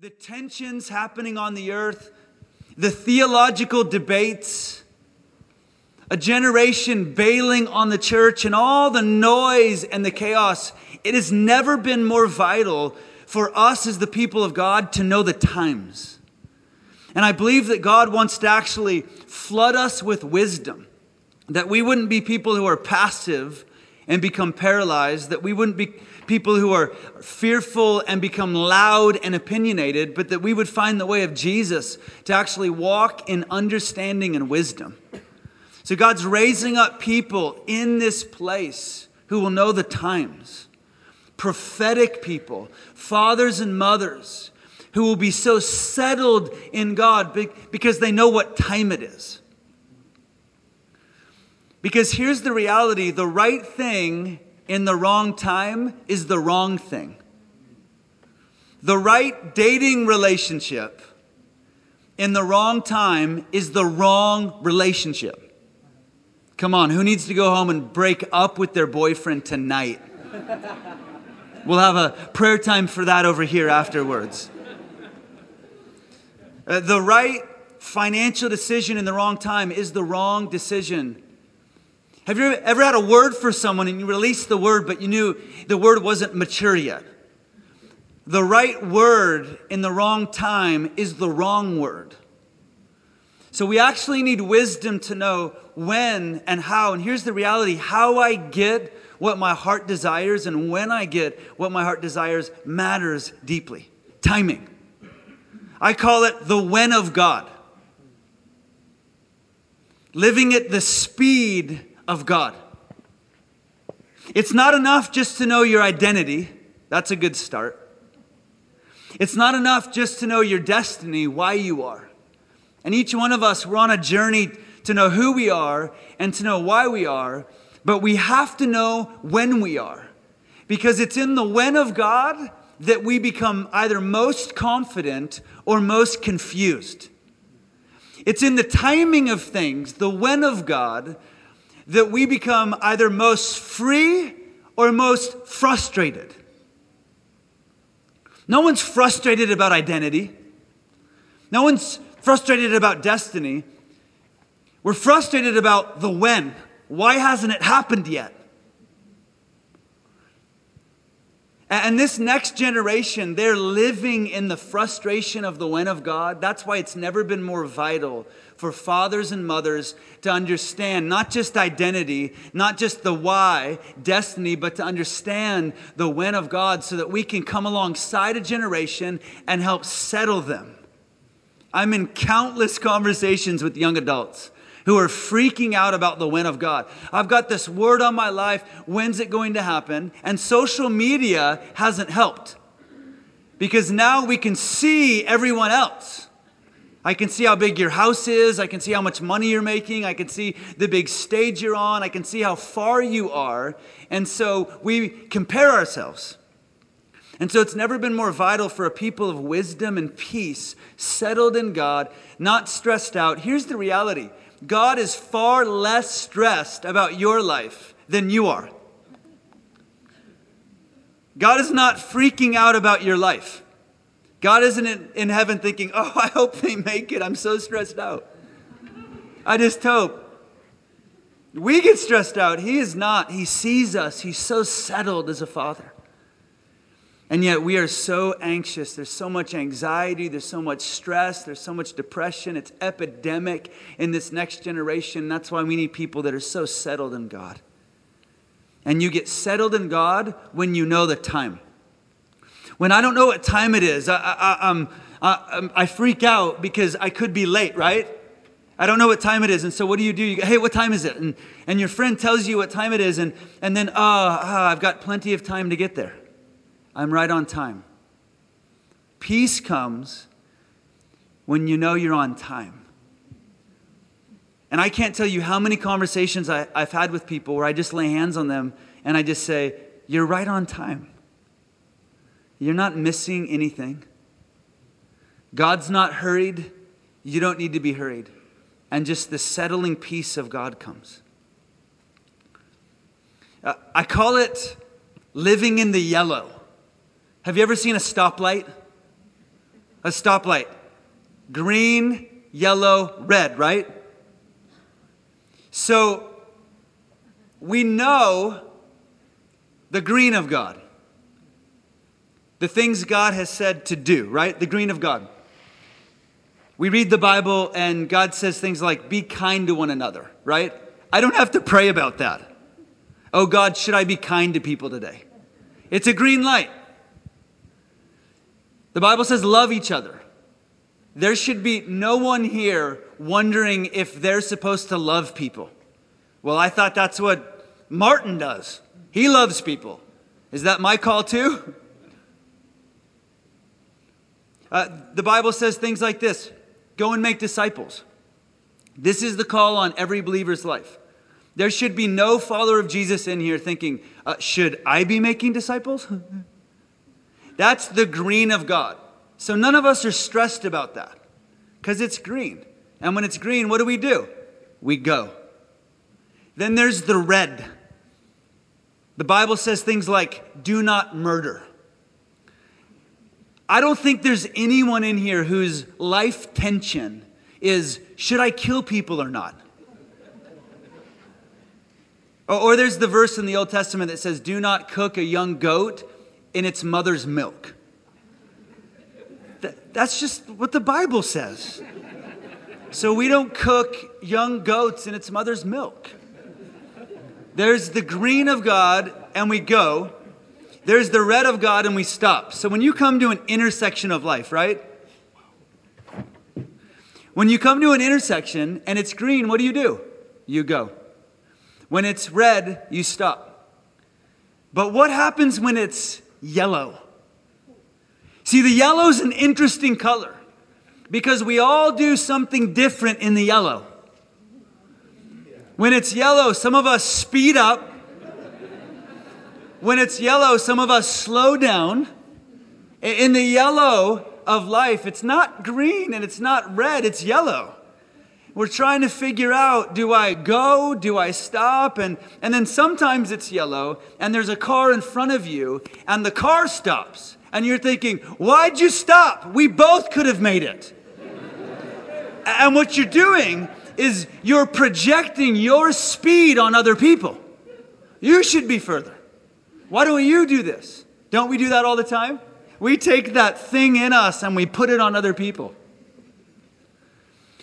the tensions happening on the earth, the theological debates, a generation bailing on the church, and all the noise and the chaos, it has never been more vital for us as the people of God to know the times. And I believe that God wants to actually flood us with wisdom, that we wouldn't be people who are passive and become paralyzed, that we wouldn't be people who are fearful and become loud and opinionated, but that we would find the way of Jesus to actually walk in understanding and wisdom. So God's raising up people in this place who will know the times. Prophetic people, fathers and mothers who will be so settled in God because they know what time it is. Because here's the reality the right thing in the wrong time is the wrong thing. The right dating relationship in the wrong time is the wrong relationship. Come on, who needs to go home and break up with their boyfriend tonight? We'll have a prayer time for that over here afterwards. Uh, the right financial decision in the wrong time is the wrong decision. Have you ever had a word for someone and you released the word, but you knew the word wasn't mature yet? The right word in the wrong time is the wrong word. So we actually need wisdom to know when and how. And here's the reality how I get what my heart desires and when I get what my heart desires matters deeply. Timing. I call it the when of God. Living at the speed of God. It's not enough just to know your identity. That's a good start. It's not enough just to know your destiny, why you are. And each one of us, we're on a journey to know who we are and to know why we are, but we have to know when we are. Because it's in the when of God that we become either most confident or most confused. It's in the timing of things, the when of God, that we become either most free or most frustrated. No one's frustrated about identity. No one's frustrated about destiny. We're frustrated about the when. Why hasn't it happened yet? And this next generation, they're living in the frustration of the when of God. That's why it's never been more vital for fathers and mothers to understand not just identity, not just the why, destiny, but to understand the when of God so that we can come alongside a generation and help settle them. I'm in countless conversations with young adults who are freaking out about the when of God. I've got this word on my life. When's it going to happen? And social media hasn't helped because now we can see everyone else. I can see how big your house is. I can see how much money you're making. I can see the big stage you're on. I can see how far you are. And so we compare ourselves. And so it's never been more vital for a people of wisdom and peace, settled in God, not stressed out. Here's the reality God is far less stressed about your life than you are. God is not freaking out about your life. God isn't in, heaven thinking, oh, I hope they make it. I'm so stressed out. I just hope. We get stressed out. He is not. He sees us. He's so settled as a father. And yet we are so anxious. There's so much anxiety. There's so much stress. There's so much depression. It's epidemic in this next generation. That's why we need people that are so settled in God. And you get settled in God when you know the time. When I don't know what time it is, I, I, um, I, um, I freak out because I could be late, right? I don't know what time it is. And so what do you do? You go, hey, what time is it? And, and your friend tells you what time it is. And, and then, oh, oh, I've got plenty of time to get there. I'm right on time. Peace comes when you know you're on time. And I can't tell you how many conversations I, have had with people where I just lay hands on them and I just say, You're right on time. You're not missing anything. God's not hurried. You don't need to be hurried. And just the settling peace of God comes. Uh, I call it living in the yellow. Have you ever seen a stoplight? a stoplight. Green, yellow, red, right? So we know the green of God. The things God has said to do, right? The green of God. We read the Bible and God says things like, be kind to one another, right? I don't have to pray about that. Oh God, should I be kind to people today? It's a green light. The Bible says, love each other. There should be no one here wondering if they're supposed to love people. Well, I thought that's what Martin does. He loves people. Is that my call too? Uh, the Bible says things like this go and make disciples. This is the call on every believer's life. There should be no follower of Jesus in here thinking, uh, should I be making disciples? That's the green of God. So none of us are stressed about that because it's green. And when it's green, what do we do? We go. Then there's the red. The Bible says things like, do not murder. I don't think there's anyone in here whose life tension is, should I kill people or not? Or, there's the verse in the Old Testament that says, do not cook a young goat in its mother's milk. that's just what the Bible says. So we don't cook young goats in its mother's milk. There's the green of God, and we go. There's the red of God, and we stop. So when you come to an intersection of life, right? When you come to an intersection and it's green, what do you do? You go. When it's red, you stop. But what happens when it's yellow? See, the yellow is an interesting color because we all do something different in the yellow. When it's yellow, some of us speed up. When it's yellow, some of us slow down. In the yellow of life, it's not green and it's not red, it's yellow. We're trying to figure out do I go? Do I stop? And, and then sometimes it's yellow and there's a car in front of you and the car stops. And you're thinking, why'd you stop? We both could have made it. and what you're doing is you're projecting your speed on other people. You should be further. Why don't you do this? Don't we do that all the time? We take that thing in us and we put it on other people.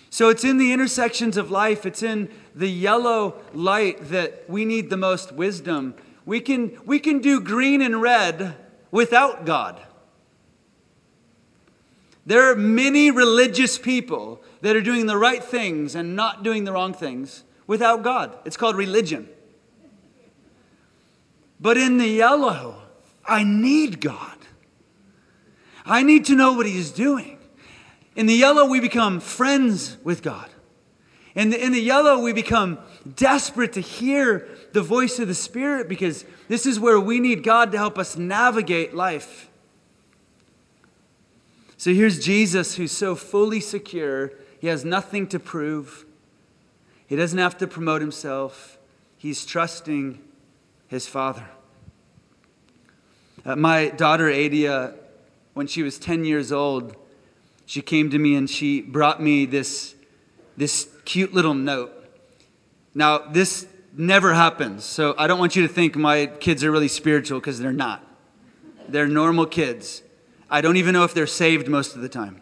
So it's in the intersections of life, it's in the yellow light that we need the most wisdom. We can, we can do green and red without God. There are many religious people that are doing the right things and not doing the wrong things without God. It's called religion. But in the yellow, I need God. I need to know what He's doing. In the yellow, we become friends with God. In the, in the yellow, we become desperate to hear the voice of the Spirit because this is where we need God to help us navigate life. So here's Jesus who's so fully secure he has nothing to prove. He doesn't have to promote himself. He's trusting his father. Uh, my daughter, Adia, when she was 10 years old, she came to me and she brought me this, this cute little note. Now, this never happens, so I don't want you to think my kids are really spiritual because they're not. They're normal kids. I don't even know if they're saved most of the time.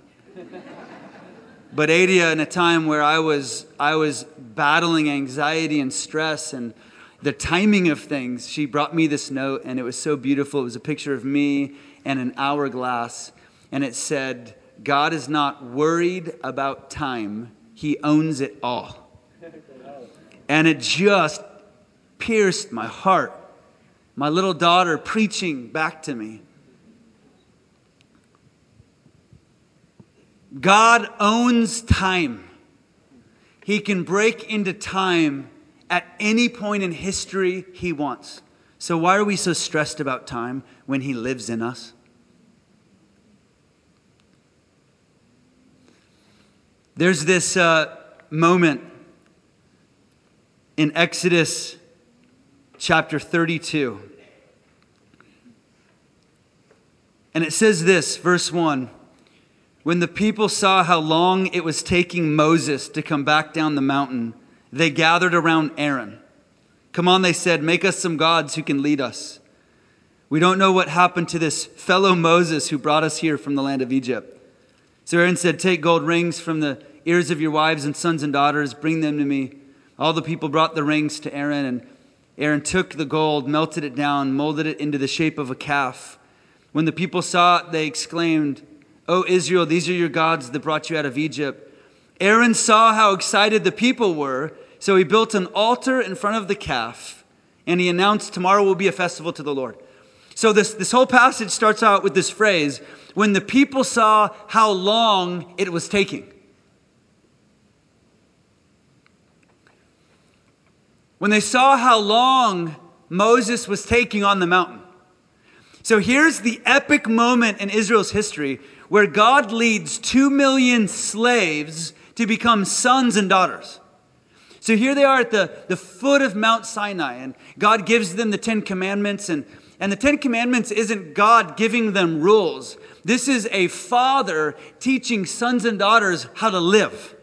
But Adia, in a time where I was, I was battling anxiety and stress and the timing of things, she brought me this note, and it was so beautiful. It was a picture of me and an hourglass, and it said, God is not worried about time, He owns it all. And it just pierced my heart. My little daughter preaching back to me. God owns time. He can break into time at any point in history he wants. So, why are we so stressed about time when he lives in us? There's this uh, moment in Exodus chapter 32. And it says this, verse 1 When the people saw how long it was taking Moses to come back down the mountain, they gathered around Aaron. Come on, they said, make us some gods who can lead us. We don't know what happened to this fellow Moses who brought us here from the land of Egypt. So Aaron said, Take gold rings from the ears of your wives and sons and daughters, bring them to me. All the people brought the rings to Aaron, and Aaron took the gold, melted it down, molded it into the shape of a calf. When the people saw it, they exclaimed, O Israel, these are your gods that brought you out of Egypt. Aaron saw how excited the people were, so he built an altar in front of the calf, and he announced, Tomorrow will be a festival to the Lord. So this, this whole passage starts out with this phrase when the people saw how long it was taking. When they saw how long Moses was taking on the mountain. So here's the epic moment in Israel's history where God leads two million slaves to become sons and daughters. So here they are at the, the foot of Mount Sinai, and God gives them the Ten Commandments. And, and the Ten Commandments isn't God giving them rules, this is a father teaching sons and daughters how to live.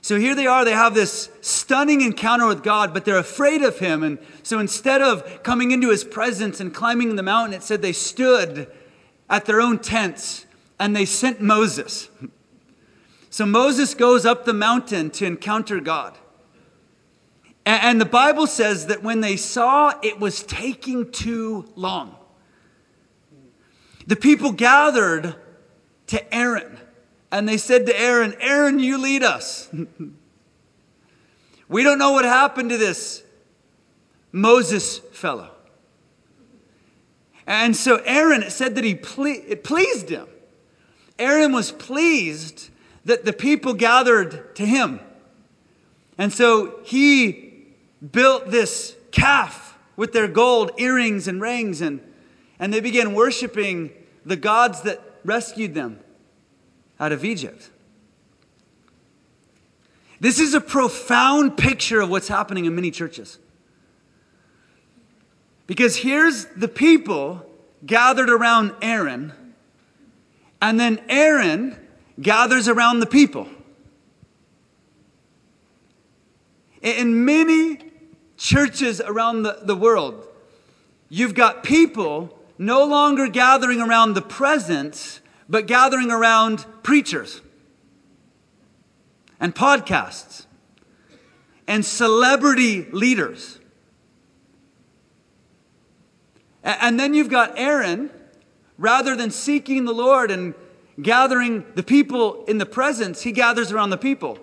So here they are, they have this stunning encounter with God, but they're afraid of him. And so instead of coming into his presence and climbing the mountain, it said they stood at their own tents and they sent Moses. So Moses goes up the mountain to encounter God. And the Bible says that when they saw it was taking too long, the people gathered to Aaron and they said to Aaron, Aaron, you lead us. we don't know what happened to this Moses fellow. And so Aaron, it said that he ple- it pleased him. Aaron was pleased that the people gathered to him. And so he built this calf with their gold earrings and rings, and, and they began worshiping the gods that rescued them out of Egypt. This is a profound picture of what's happening in many churches. Because here's the people gathered around Aaron, and then Aaron gathers around the people. In many churches around the, the world, you've got people no longer gathering around the presence, but gathering around preachers and podcasts and celebrity leaders. And then you've got Aaron, rather than seeking the Lord and gathering the people in the presence, he gathers around the people.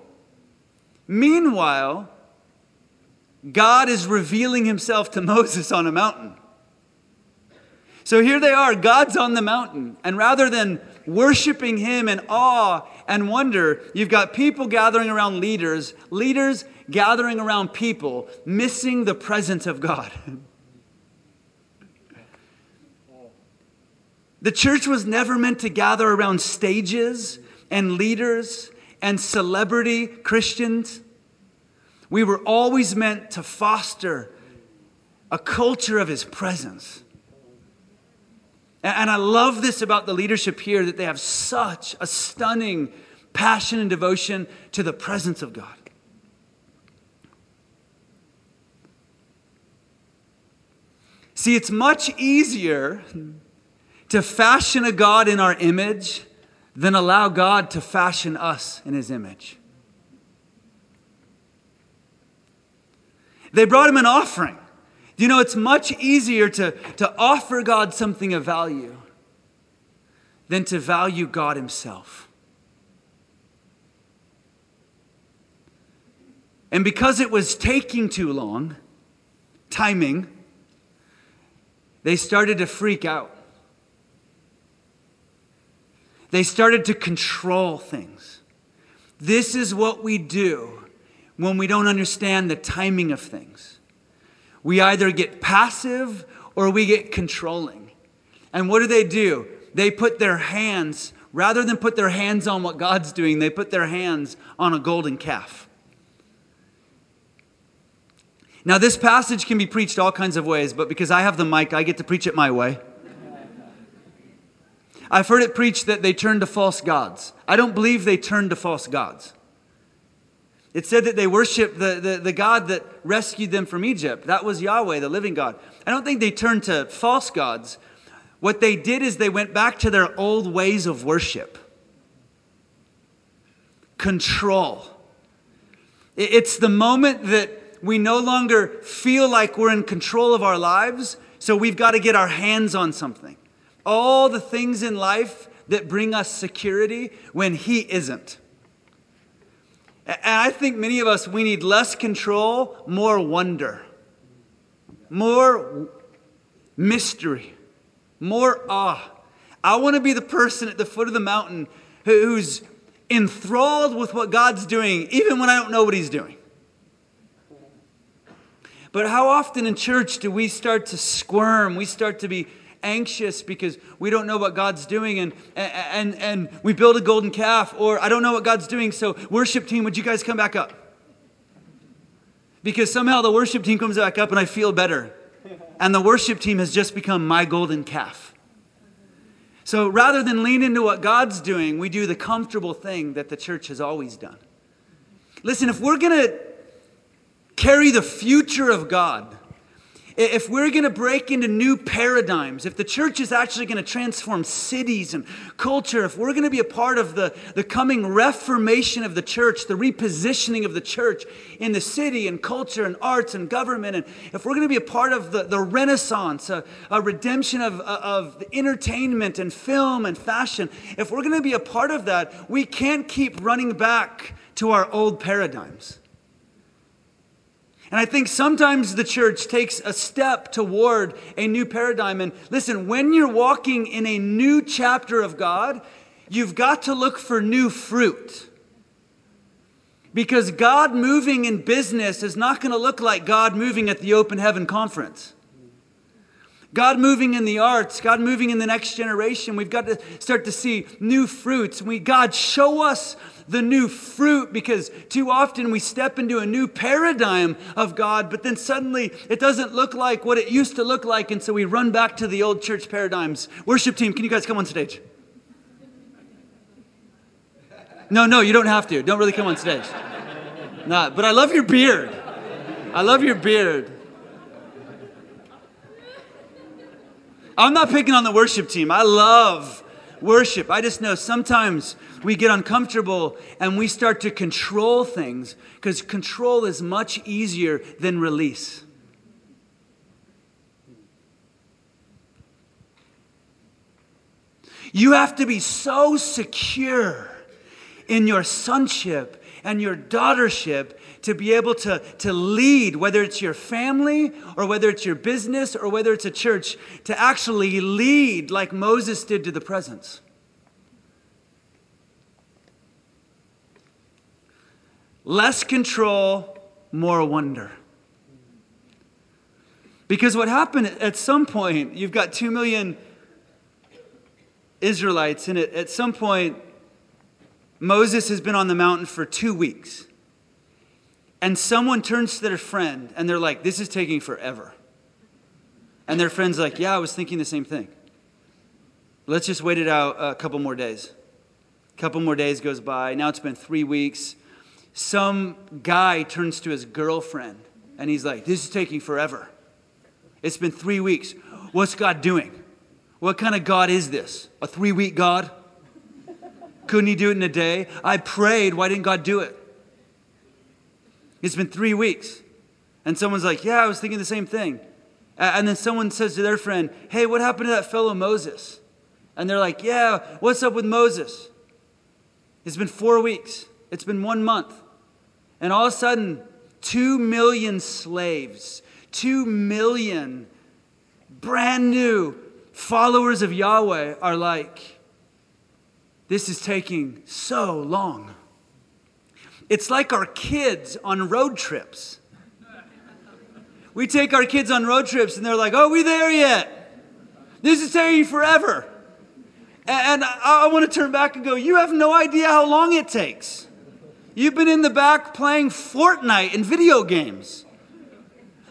Meanwhile, God is revealing himself to Moses on a mountain. So here they are, God's on the mountain. And rather than worshiping him in awe and wonder, you've got people gathering around leaders, leaders gathering around people, missing the presence of God. The church was never meant to gather around stages and leaders and celebrity Christians. We were always meant to foster a culture of his presence. And I love this about the leadership here that they have such a stunning passion and devotion to the presence of God. See, it's much easier to fashion a God in our image than allow God to fashion us in his image. They brought him an offering. You know, it's much easier to, to offer God something of value than to value God himself. And because it was taking too long, timing, they started to freak out. They started to control things. This is what we do when we don't understand the timing of things. We either get passive or we get controlling. And what do they do? They put their hands, rather than put their hands on what God's doing, they put their hands on a golden calf. Now, this passage can be preached all kinds of ways, but because I have the mic, I get to preach it my way. I've heard it preached that they turned to false gods. I don't believe they turned to false gods. It said that they worshiped the, the, the, God that rescued them from Egypt. That was Yahweh, the living God. I don't think they turned to false gods. What they did is they went back to their old ways of worship control. It's the moment that we no longer feel like we're in control of our lives, so we've got to get our hands on something. All the things in life that bring us security when He isn't. And I think many of us, we need less control, more wonder, more mystery, more awe. I want to be the person at the foot of the mountain who's enthralled with what God's doing, even when I don't know what He's doing. But how often in church do we start to squirm? We start to be anxious because we don't know what God's doing and, and, and we build a golden calf or I don't know what God's doing. So, worship team, would you guys come back up? Because somehow the worship team comes back up and I feel better. And the worship team has just become my golden calf. So rather than lean into what God's doing, we do the comfortable thing that the church has always done. Listen, if we're going to carry the future of God, if we're going to break into new paradigms, if the church is actually going to transform cities and culture, if we're going to be a part of the, the coming reformation of the church, the repositioning of the church in the city and culture and arts and government, and if we're going to be a part of the, the renaissance, a, a redemption of, of entertainment and film and fashion, if we're going to be a part of that, we can't keep running back to our old paradigms. And I think sometimes the church takes a step toward a new paradigm. And listen, when you're walking in a new chapter of God, you've got to look for new fruit. Because God moving in business is not going to look like God moving at the Open Heaven Conference. God moving in the arts, God moving in the next generation, we've got to start to see new fruits. We, God, show us the new fruit because too often we step into a new paradigm of God, but then suddenly it doesn't look like what it used to look like, and so we run back to the old church paradigms. Worship team, can you guys come on stage? No, no, you don't have to. Don't really come on stage. Not, but I love your beard. I love your beard. I'm not picking on the worship team. I love worship. I just know sometimes we get uncomfortable and we start to control things because control is much easier than release. You have to be so secure in your sonship and your daughtership to be able to, to lead, whether it's your family or whether it's your business or whether it's a church, to actually lead like Moses did to the presence. Less control, more wonder. Because what happened at some point, you've got two million Israelites, in it. at some point, Moses has been on the mountain for two weeks. And someone turns to their friend and they're like, This is taking forever. And their friend's like, Yeah, I was thinking the same thing. Let's just wait it out a couple more days. A couple more days goes by. Now it's been three weeks some guy turns to his girlfriend and he's like, This is taking forever. It's been three weeks. What's God doing? What kind of God is this? A three week God? Couldn't he do it in a day? I prayed. Why didn't God do it? It's been three weeks. And someone's like, Yeah, I was thinking the same thing. And then someone says to their friend, Hey, what happened to that fellow Moses? And they're like, Yeah, what's up with Moses? It's been four weeks, it's been one month. And all of a sudden, two million slaves, two million brand new followers of Yahweh are like, this is taking so long. It's like our kids on road trips. We take our kids on road trips and they're like, oh, we there yet? This is taking forever. And I want to turn back and go, you have no idea how long it takes. You've been in the back playing Fortnite and video games.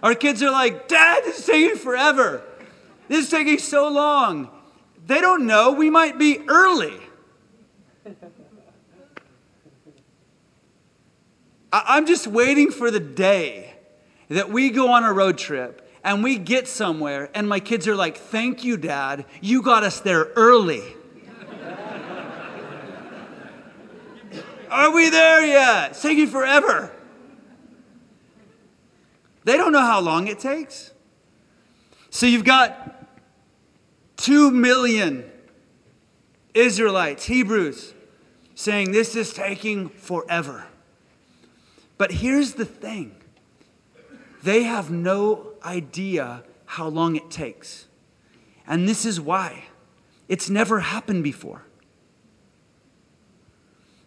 Our kids are like, Dad, this is taking forever. This is taking so long. They don't know. We might be early. I'm just waiting for the day that we go on a road trip and we get somewhere and my kids are like, Thank you, Dad. You got us there early. are we there yet? It's taking forever. They don't know how long it takes. So you've got two million Israelites, Hebrews, saying this is taking forever. But here's the thing they have no idea how long it takes. And this is why it's never happened before.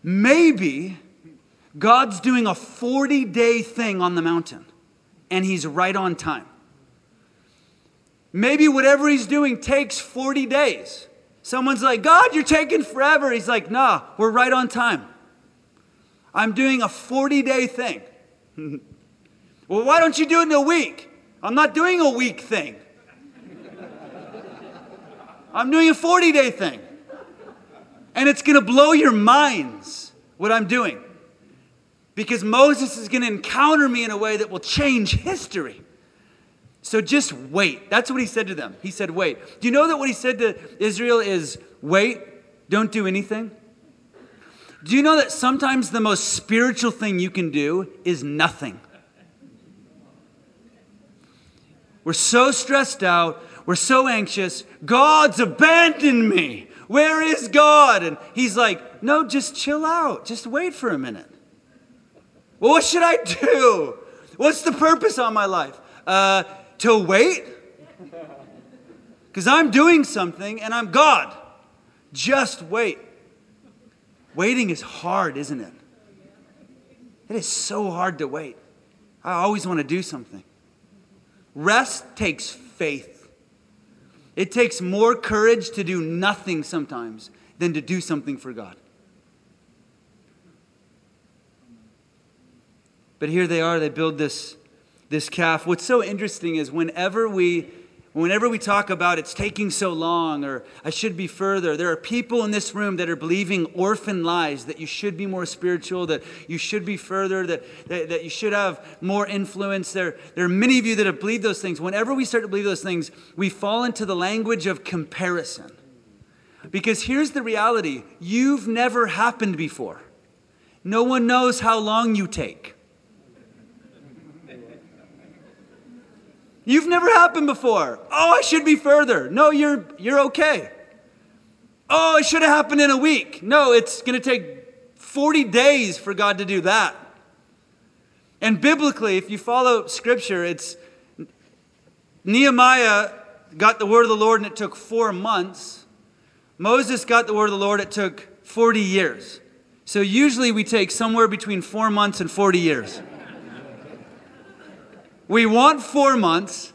Maybe God's doing a 40 day thing on the mountain and he's right on time. Maybe whatever he's doing takes 40 days. Someone's like, God, you're taking forever. He's like, nah, we're right on time. I'm doing a 40 day thing. well, why don't you do it in a week? I'm not doing a week thing. I'm doing a 40 day thing. And it's going to blow your minds what I'm doing. Because Moses is going to encounter me in a way that will change history. So just wait. That's what he said to them. He said, wait. Do you know that what he said to Israel is wait, don't do anything? Do you know that sometimes the most spiritual thing you can do is nothing? We're so stressed out. We're so anxious. God's abandoned me. Where is God? And he's like, no, just chill out. Just wait for a minute. Well, what should I do? What's the purpose on my life? Uh, to wait? Because I'm doing something and I'm God. Just wait. Waiting is hard, isn't it? It is so hard to wait. I always want to do something. Rest takes faith. It takes more courage to do nothing sometimes than to do something for God. But here they are, they build this, this calf. What's so interesting is whenever we Whenever we talk about it's taking so long or I should be further, there are people in this room that are believing orphan lies that you should be more spiritual, that you should be further, that, that, that you should have more influence. There, there are many of you that have believed those things. Whenever we start to believe those things, we fall into the language of comparison. Because here's the reality you've never happened before, no one knows how long you take. You've never happened before. Oh, I should be further. No, you're, you're okay. Oh, it should have happened in a week. No, it's going to take 40 days for God to do that. And biblically, if you follow scripture, it's Nehemiah got the word of the Lord and it took four months. Moses got the word of the Lord, it took 40 years. So usually we take somewhere between four months and 40 years. We want four months.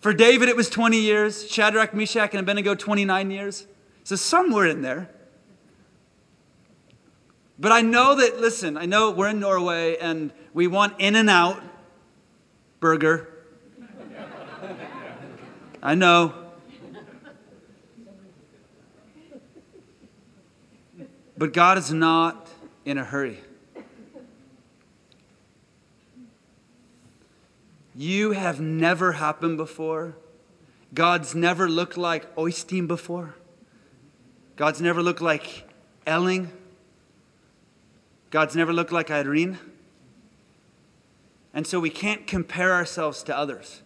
For David, it was 20 years. Shadrach, Meshach, and Abednego, 29 years. So somewhere in there. But I know that, listen, I know we're in Norway and we want In and Out burger. I know. But God is not in a hurry. You have never happened before. God's never looked like Oystein before. God's never looked like Elling. God's never looked like Irene. And so we can't compare ourselves to others.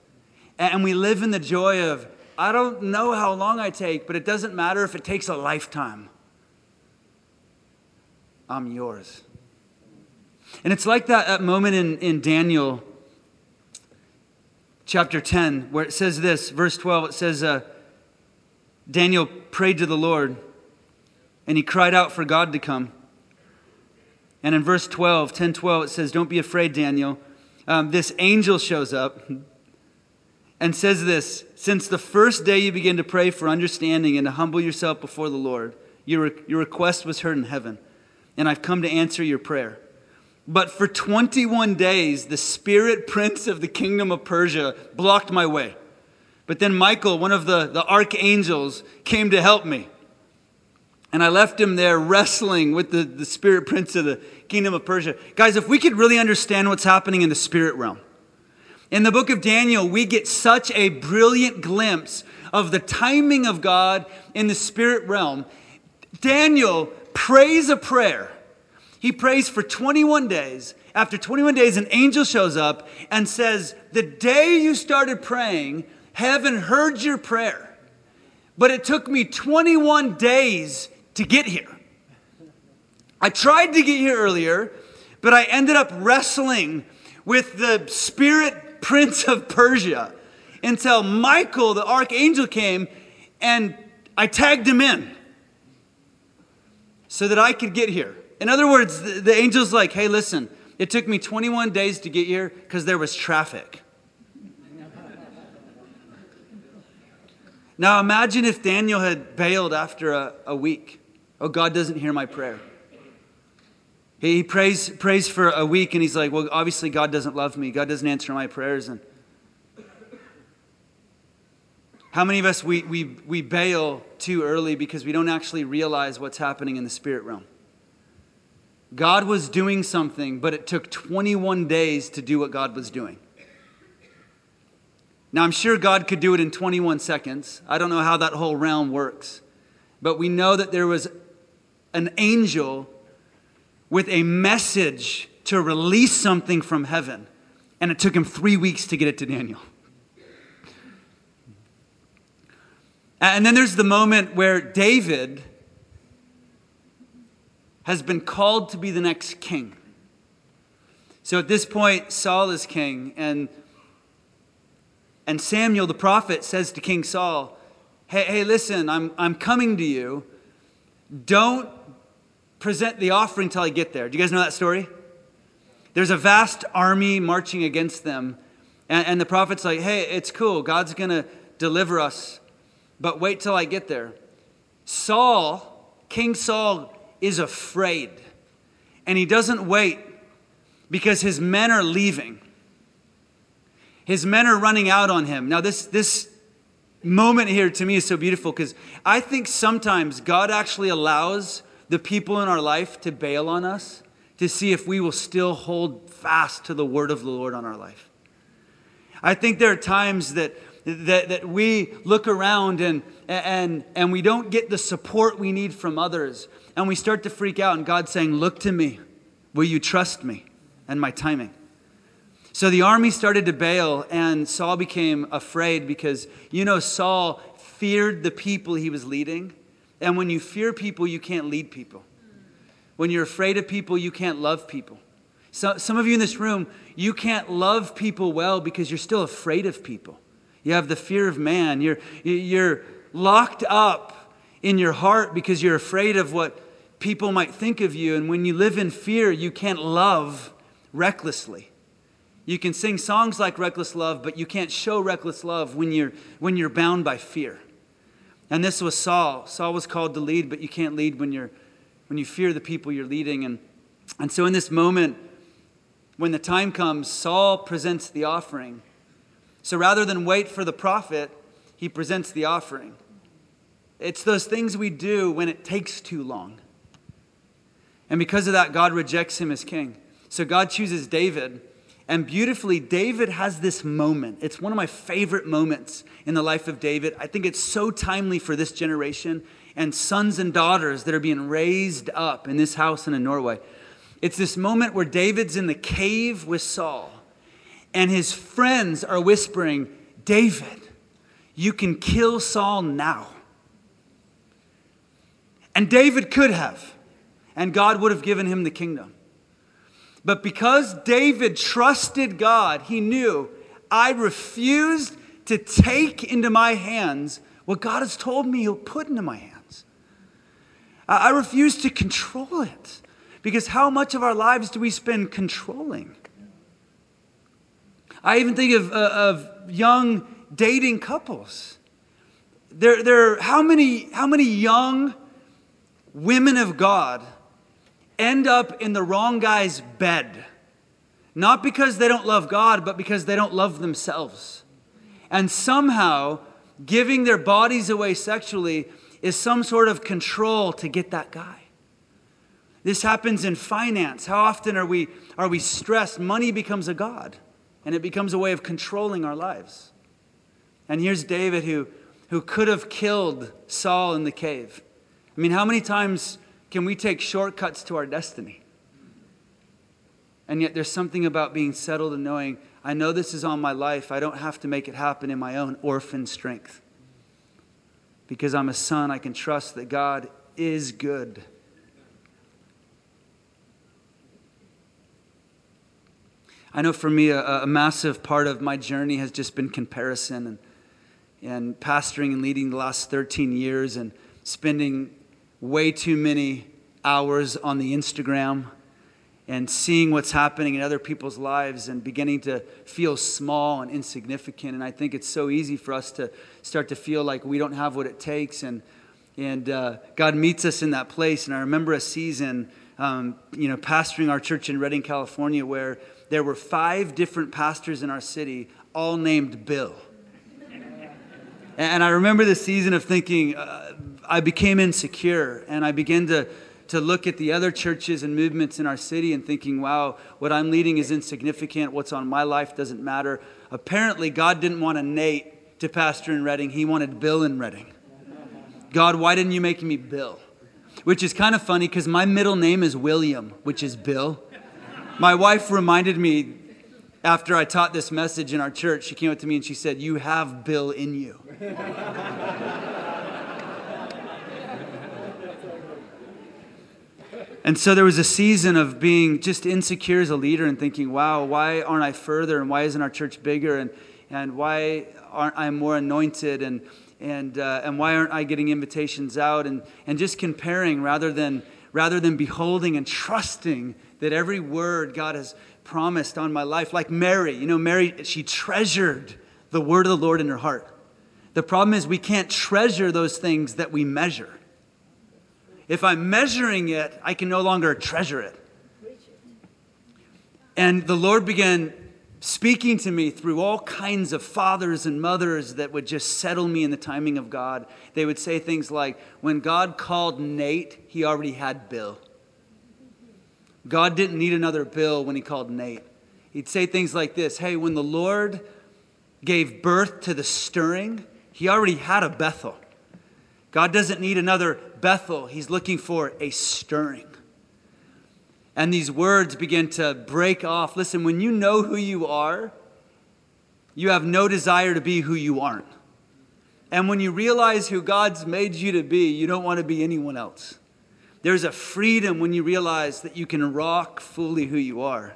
And we live in the joy of, I don't know how long I take, but it doesn't matter if it takes a lifetime. I'm yours. And it's like that, that moment in, in Daniel chapter 10, where it says this, verse 12, it says, uh, Daniel prayed to the Lord and he cried out for God to come. And in verse 12, 10 12, it says, Don't be afraid, Daniel. Um, this angel shows up and says this Since the first day you begin to pray for understanding and to humble yourself before the Lord, your, your request was heard in heaven, and I've come to answer your prayer. But for 21 days, the spirit prince of the kingdom of Persia blocked my way. But then Michael, one of the, the archangels, came to help me. And I left him there wrestling with the, the spirit prince of the kingdom of Persia. Guys, if we could really understand what's happening in the spirit realm, in the book of Daniel, we get such a brilliant glimpse of the timing of God in the spirit realm. Daniel prays a prayer. He prays for 21 days. After 21 days, an angel shows up and says, The day you started praying, heaven heard your prayer. But it took me 21 days to get here. I tried to get here earlier, but I ended up wrestling with the spirit prince of Persia until Michael, the archangel, came and I tagged him in so that I could get here. In other words, the, the angel's like, hey, listen, it took me 21 days to get here because there was traffic. now imagine if Daniel had bailed after a, a week. Oh, God doesn't hear my prayer. He prays, prays for a week and he's like, Well, obviously, God doesn't love me. God doesn't answer my prayers. And how many of us we, we, we bail too early because we don't actually realize what's happening in the spirit realm? God was doing something, but it took 21 days to do what God was doing. Now, I'm sure God could do it in 21 seconds. I don't know how that whole realm works. But we know that there was an angel with a message to release something from heaven. And it took him three weeks to get it to Daniel. And then there's the moment where David has been called to be the next king. So at this point, Saul is king, and, and Samuel the prophet says to King Saul, Hey, hey listen, I'm, I'm coming to you. Don't present the offering till I get there. Do you guys know that story? There's a vast army marching against them. And, and the prophet's like, hey, it's cool. God's going to deliver us. But wait till I get there. Saul, King Saul, is afraid. And he doesn't wait because his men are leaving. His men are running out on him. Now, this, this moment here to me is so beautiful because I think sometimes God actually allows the people in our life to bail on us to see if we will still hold fast to the word of the Lord on our life. I think there are times that, that, that we look around and, and, and we don't get the support we need from others, and we start to freak out, and God's saying, Look to me. Will you trust me and my timing? So the army started to bail, and Saul became afraid because, you know, Saul feared the people he was leading. And when you fear people, you can't lead people. When you're afraid of people, you can't love people. So, some of you in this room, you can't love people well because you're still afraid of people. You have the fear of man. You're, you're locked up in your heart because you're afraid of what people might think of you. And when you live in fear, you can't love recklessly. You can sing songs like reckless love, but you can't show reckless love when you're, when you're bound by fear. And this was Saul. Saul was called to lead, but you can't lead when you're when you fear the people you're leading. And, and so in this moment, when the time comes, Saul presents the offering. So rather than wait for the prophet, he presents the offering. It's those things we do when it takes too long. And because of that, God rejects him as king. So God chooses David and beautifully, David has this moment. It's one of my favorite moments in the life of David. I think it's so timely for this generation and sons and daughters that are being raised up in this house and in Norway. It's this moment where David's in the cave with Saul, and his friends are whispering, David, you can kill Saul now. And David could have, and God would have given him the kingdom. But because David trusted God, he knew, I refused to take into my hands what God has told me he'll put into my hands. I refuse to control it. Because how much of our lives do we spend controlling? I even think of, uh, of young dating couples. There, there, how, many, how many young women of God end up in the wrong guy's bed. Not because they don't love God, but because they don't love themselves. And somehow, giving their bodies away sexually is some sort of control to get that guy. This happens in finance. How often are we, are we stressed? Money becomes a God, and it becomes a way of controlling our lives. And here's David who, who could have killed Saul in the cave. I mean, how many times can we take shortcuts to our destiny? And yet, there's something about being settled and knowing, I know this is on my life. I don't have to make it happen in my own orphan strength. Because I'm a son, I can trust that God is good. I know for me, a, a, massive part of my journey has just been comparison and, and pastoring and leading the last 13 years and spending way too many hours on the Instagram and seeing what's happening in other people's lives and beginning to feel small and insignificant. And I think it's so easy for us to start to feel like we don't have what it takes. And, and uh, God meets us in that place. And I remember a season, um, you know, pastoring our church in Redding, California, where there were five different pastors in our city, all named Bill. And I remember the season of thinking, uh, I became insecure and I began to, to look at the other churches and movements in our city and thinking, wow, what I'm leading is insignificant. What's on my life doesn't matter. Apparently, God didn't want a Nate to pastor in Redding, He wanted Bill in Redding. God, why didn't you make me Bill? Which is kind of funny because my middle name is William, which is Bill. My wife reminded me after I taught this message in our church, she came up to me and she said, You have Bill in you. and so there was a season of being just insecure as a leader and thinking, wow, why aren't I further? And why isn't our church bigger? And, and why aren't I more anointed? And, and, uh, and why aren't I getting invitations out? And, and just comparing rather than, rather than beholding and trusting that every word God has promised on my life, like Mary, you know, Mary, she treasured the word of the Lord in her heart. The problem is we can't treasure those things that we measure. If I'm measuring it, I can no longer treasure it. And the Lord began speaking to me through all kinds of fathers and mothers that would just settle me in the timing of God. They would say things like, When God called Nate, he already had Bill. God didn't need another Bill when he called Nate. He'd say things like this Hey, when the Lord gave birth to the stirring, he already had a Bethel. God doesn't need another Bethel, he's looking for a stirring. And these words begin to break off. Listen, when you know who you are, you have no desire to be who you aren't. And when you realize who God's made you to be, you don't want to be anyone else. There's a freedom when you realize that you can rock fully who you are.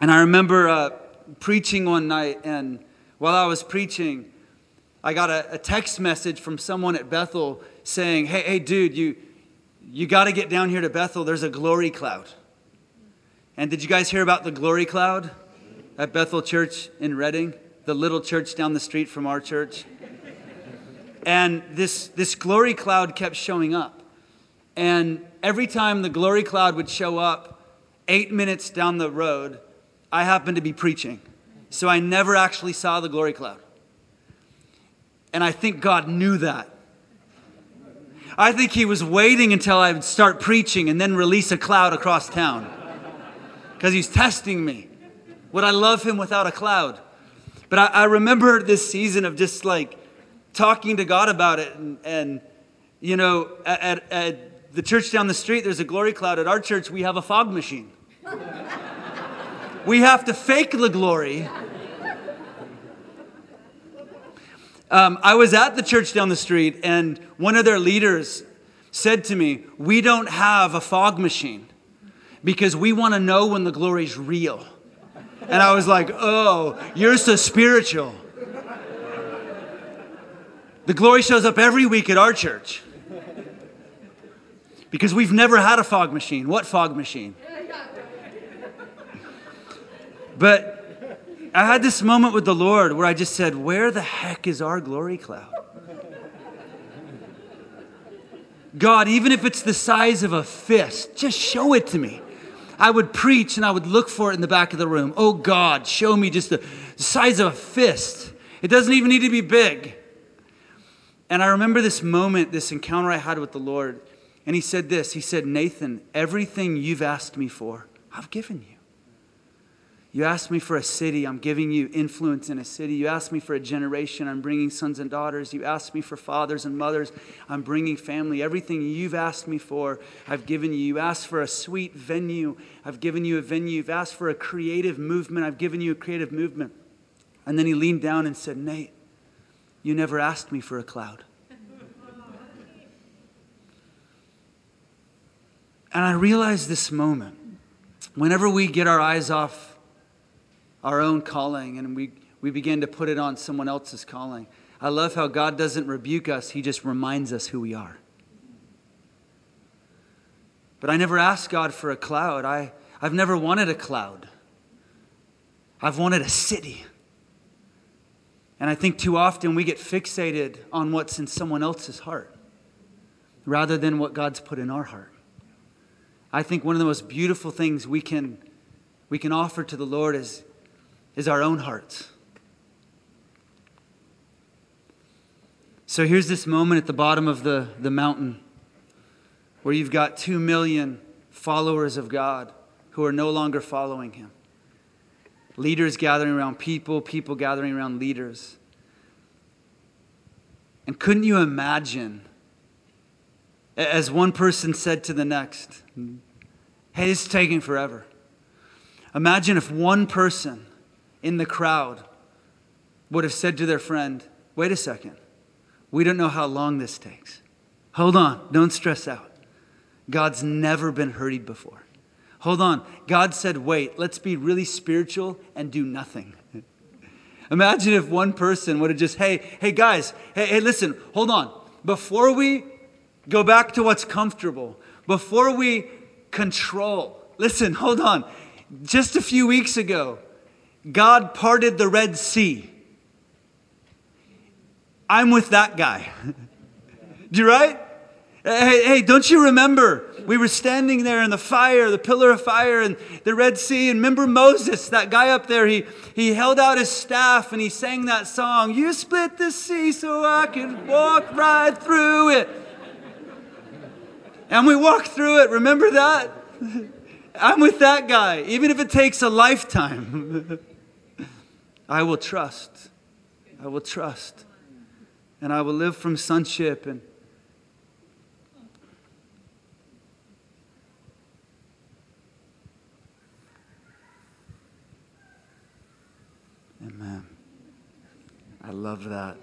And I remember uh, preaching one night, and while I was preaching, I got a, a text message from someone at Bethel saying, Hey, hey, dude, you, you got to get down here to Bethel. There's a glory cloud. And did you guys hear about the glory cloud at Bethel Church in Redding, the little church down the street from our church? And this, this glory cloud kept showing up. And every time the glory cloud would show up, eight minutes down the road, I happened to be preaching. So I never actually saw the glory cloud. And I think God knew that. I think He was waiting until I would start preaching and then release a cloud across town. Because He's testing me. Would I love Him without a cloud? But I, I, remember this season of just like talking to God about it. And, and you know, at, at the church down the street, there's a glory cloud. At our church, we have a fog machine. we have to fake the glory. Um, I was at the church down the street, and one of their leaders said to me, We don't have a fog machine because we want to know when the glory's real. And I was like, Oh, you're so spiritual. The glory shows up every week at our church because we've never had a fog machine. What fog machine? But I had this moment with the Lord where I just said, Where the heck is our glory cloud? God, even if it's the size of a fist, just show it to me. I would preach and I would look for it in the back of the room. Oh God, show me just the size of a fist. It doesn't even need to be big. And I remember this moment, this encounter I had with the Lord. And he said this He said, Nathan, everything you've asked me for, I've given you. You asked me for a city, I'm giving you influence in a city. You asked me for a generation, I'm bringing sons and daughters. You asked me for fathers and mothers, I'm bringing family. Everything you've asked me for, I've given you. You asked for a sweet venue, I've given you a venue. You've asked for a creative movement, I've given you a creative movement. And then he leaned down and said, Nate, you never asked me for a cloud. And I realized this moment whenever we get our eyes off our own calling and we, we begin to put it on someone else's calling, I love how God doesn't rebuke us, He just reminds us who we are. But I never asked God for a cloud. I, I've never wanted a cloud. I've wanted a city. And I think too often we get fixated on what's in someone else's heart rather than what God's put in our heart. I think one of the most beautiful things we can, we can offer to the Lord is, is our own hearts. So here's this moment at the bottom of the, the mountain where you've got two million followers of God who are no longer following Him. Leaders gathering around people, people gathering around leaders. And couldn't you imagine as one person said to the next, Hey, this is taking forever. Imagine if one person in the crowd would have said to their friend, Wait a second, we don't know how long this takes. Hold on, don't stress out. God's never been hurried before. Hold on, God said, Wait, let's be really spiritual and do nothing. Imagine if one person would have just, hey, hey guys, hey, hey, listen, hold on. Before we Go back to what's comfortable. Before we control, listen, hold on. Just a few weeks ago, God parted the Red Sea. I'm with that guy. Do you right? Hey, hey, don't you remember? We were standing there in the fire, the pillar of fire, and the Red Sea. And remember Moses, that guy up there, he, he held out his staff and he sang that song, You split the sea so I could walk right through it. And we walk through it. Remember that? I'm with that guy, even if it takes a lifetime. I will trust. I will trust. And I will live from sonship and Amen. I love that.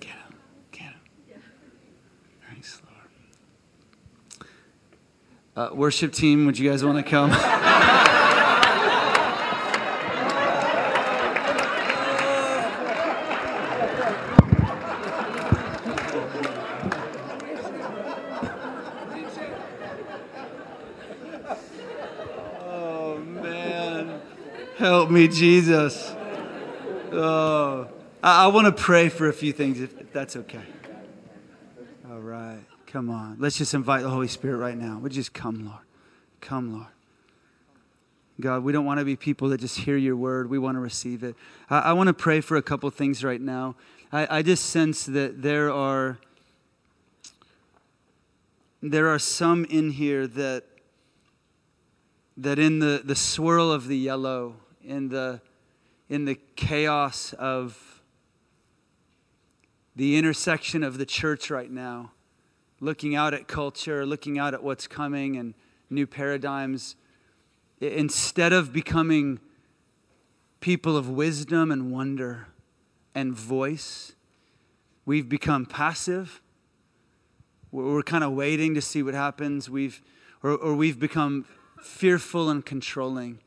Get him. Get him. Thanks, Lord. Uh, worship team, would you guys want to come? me, Jesus. Oh, I, I want to pray for a few things, if, if that's okay. All right. Come on. Let's just invite the Holy Spirit right now. Would just come, Lord? Come, Lord. God, we don't want to be people that just hear your word. We want to receive it. I, I want to pray for a couple things right now. I, I just sense that there are there are some in here that that in the, the swirl of the yellow, in the in the chaos of the intersection of the church right now, looking out at culture, looking out at what's coming and new paradigms, instead of becoming people of wisdom and wonder and voice, we've become passive. We're kind of waiting to see what happens. We've, or, or we've become fearful and controlling.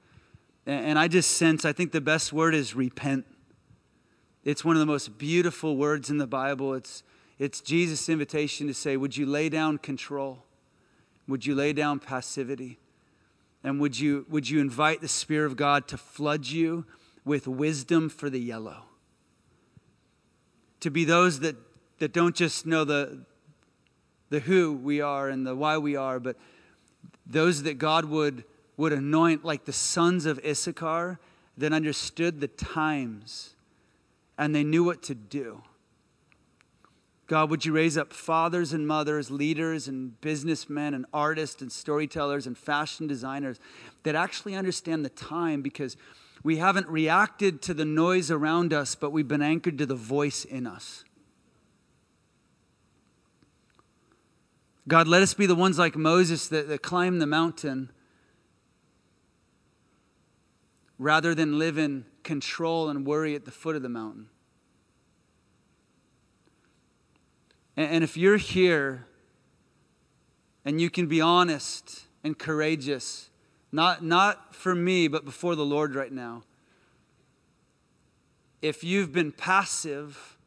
And I just sense, I think the best word is repent. It's one of the most beautiful words in the Bible. It's, it's Jesus' invitation to say, Would you lay down control? Would you lay down passivity? And would you, would you invite the Spirit of God to flood you with wisdom for the yellow? To be those that, that don't just know the, the who we are and the why we are, but those that God would, would anoint like the sons of Issachar that understood the times and they knew what to do. God, would you raise up fathers and mothers, leaders and businessmen and artists and storytellers and fashion designers that actually understand the time because we haven't reacted to the noise around us, but we've been anchored to the voice in us. God, let us be the ones like Moses that, that climb the mountain rather than live in control and worry at the foot of the mountain. And, if you're here and you can be honest and courageous, not, not for me, but before the Lord right now, if you've been passive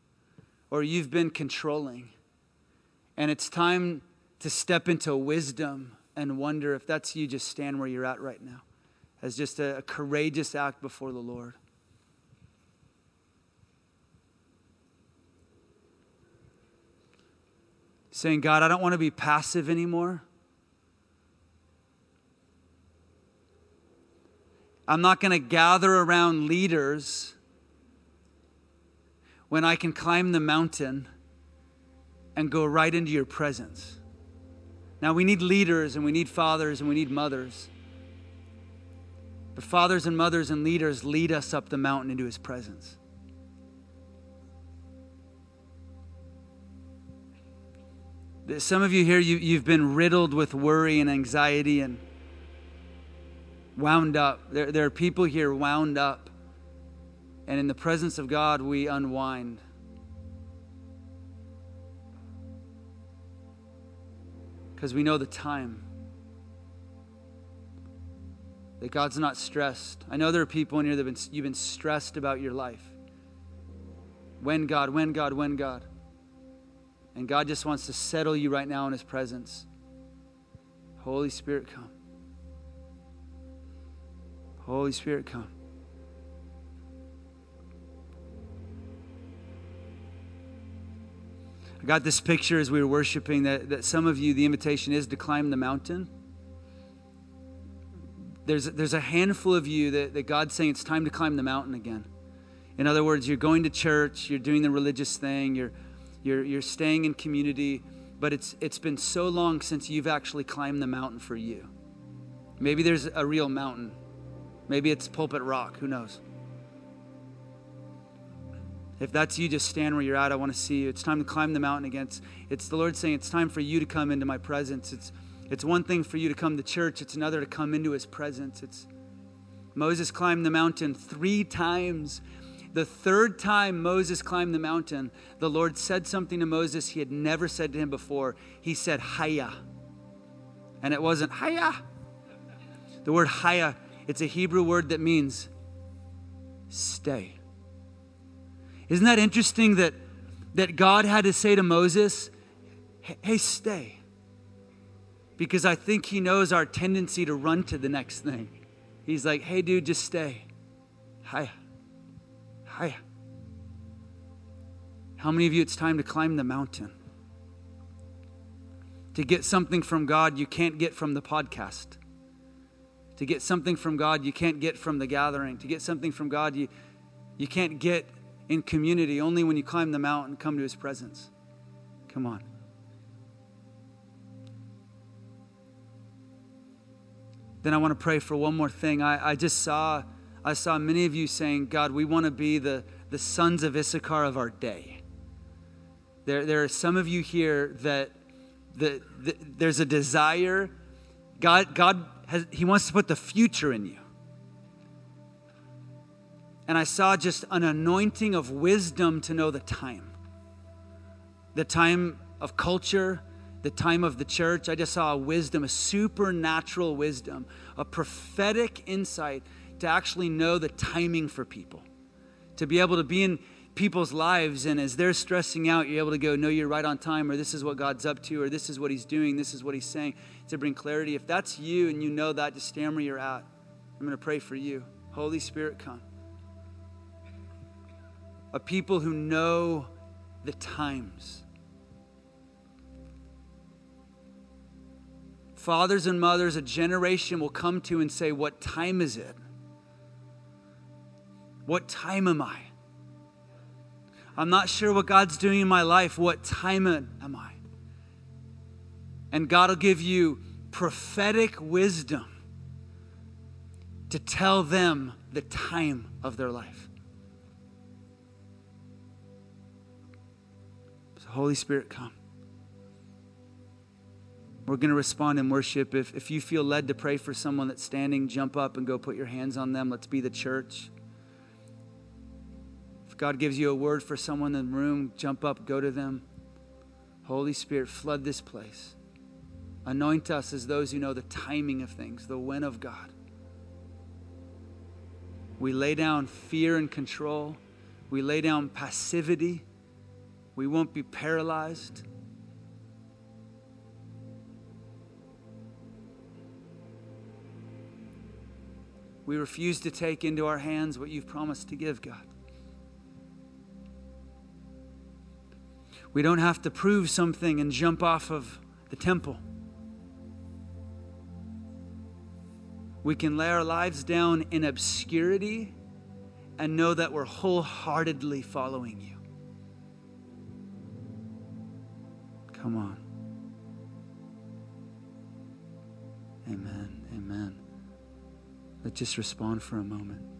or you've been controlling, and it's time to step into wisdom and wonder if that's you, just stand where you're at right now as just a, a courageous act before the Lord. Saying, God, I don't want to be passive anymore. I'm not going to gather around leaders when I can climb the mountain and go right into your presence. Now, we need leaders and we need fathers and we need mothers. But fathers and mothers and leaders lead us up the mountain into his presence. Some of you here, you, you've been riddled with worry and anxiety and wound up. There, there are people here wound up. And in the presence of God, we unwind. because we know the time. That God's not stressed. I know there are people in here that have been, you've been stressed about your life. When God, when God, when God. And God just wants to settle you right now in His presence. Holy Spirit, come. Holy Spirit, come. I got this picture as we were worshiping that, that some of you, the invitation is to climb the mountain. There's, there's a handful of you that, that God's saying it's time to climb the mountain again. In other words, you're going to church, you're doing the religious thing, you're, you're, you're staying in community, but it's, it's been so long since you've actually climbed the mountain for you. Maybe there's a real mountain. Maybe it's Pulpit Rock, who knows? If that's you, just stand where you're at. I want to see you. It's time to climb the mountain again. It's, it's the Lord saying, It's time for you to come into my presence. It's, it's one thing for you to come to church, it's another to come into his presence. It's Moses climbed the mountain three times. The third time Moses climbed the mountain, the Lord said something to Moses he had never said to him before. He said, Haya. And it wasn't Haya. The word Haya, it's a Hebrew word that means stay. Isn't that interesting that, that God had to say to Moses, hey, stay? Because I think he knows our tendency to run to the next thing. He's like, hey, dude, just stay. Hiya. Hiya. How many of you it's time to climb the mountain? To get something from God you can't get from the podcast. To get something from God you can't get from the gathering. To get something from God you, you can't get in community only when you climb the mountain come to his presence. Come on. Then I want to pray for one more thing. I, I just saw I saw many of you saying, God, we want to be the, the sons of Issachar of our day. There, there are some of you here that, that, that there's a desire. God, God has, He wants to put the future in you and I saw just an anointing of wisdom to know the time. The time of culture, the time of the church. I just saw a wisdom, a supernatural wisdom, a prophetic insight to actually know the timing for people. To be able to be in people's lives and as they're stressing out, you're able to go, No, you're right on time, or this is what God's up to, or this is what He's doing, this is what He's saying, to bring clarity. If that's you and you know that, just stand where you're at. I'm going to pray for you. Holy Spirit, come a people who know the times. Fathers and mothers, a generation will come to and say, What time is it? What time am I? I'm not sure what God's doing in my life. What time am I? And God will give you prophetic wisdom to tell them the time of their life. So, Holy Spirit, come. We're going to respond in worship. If, if you feel led to pray for someone that's standing, jump up and go put your hands on them. Let's be the church. If God gives you a word for someone in the room, jump up, go to them. Holy Spirit, flood this place. Anoint us as those who know the timing of things, the when of God. We lay down fear and control. We lay down passivity. We won't be paralyzed. We refuse to take into our hands what you've promised to give, God. We don't have to prove something and jump off of the temple. We can lay our lives down in obscurity and know that we're wholeheartedly following you. Come on. Amen. Amen. Let's just respond for a moment.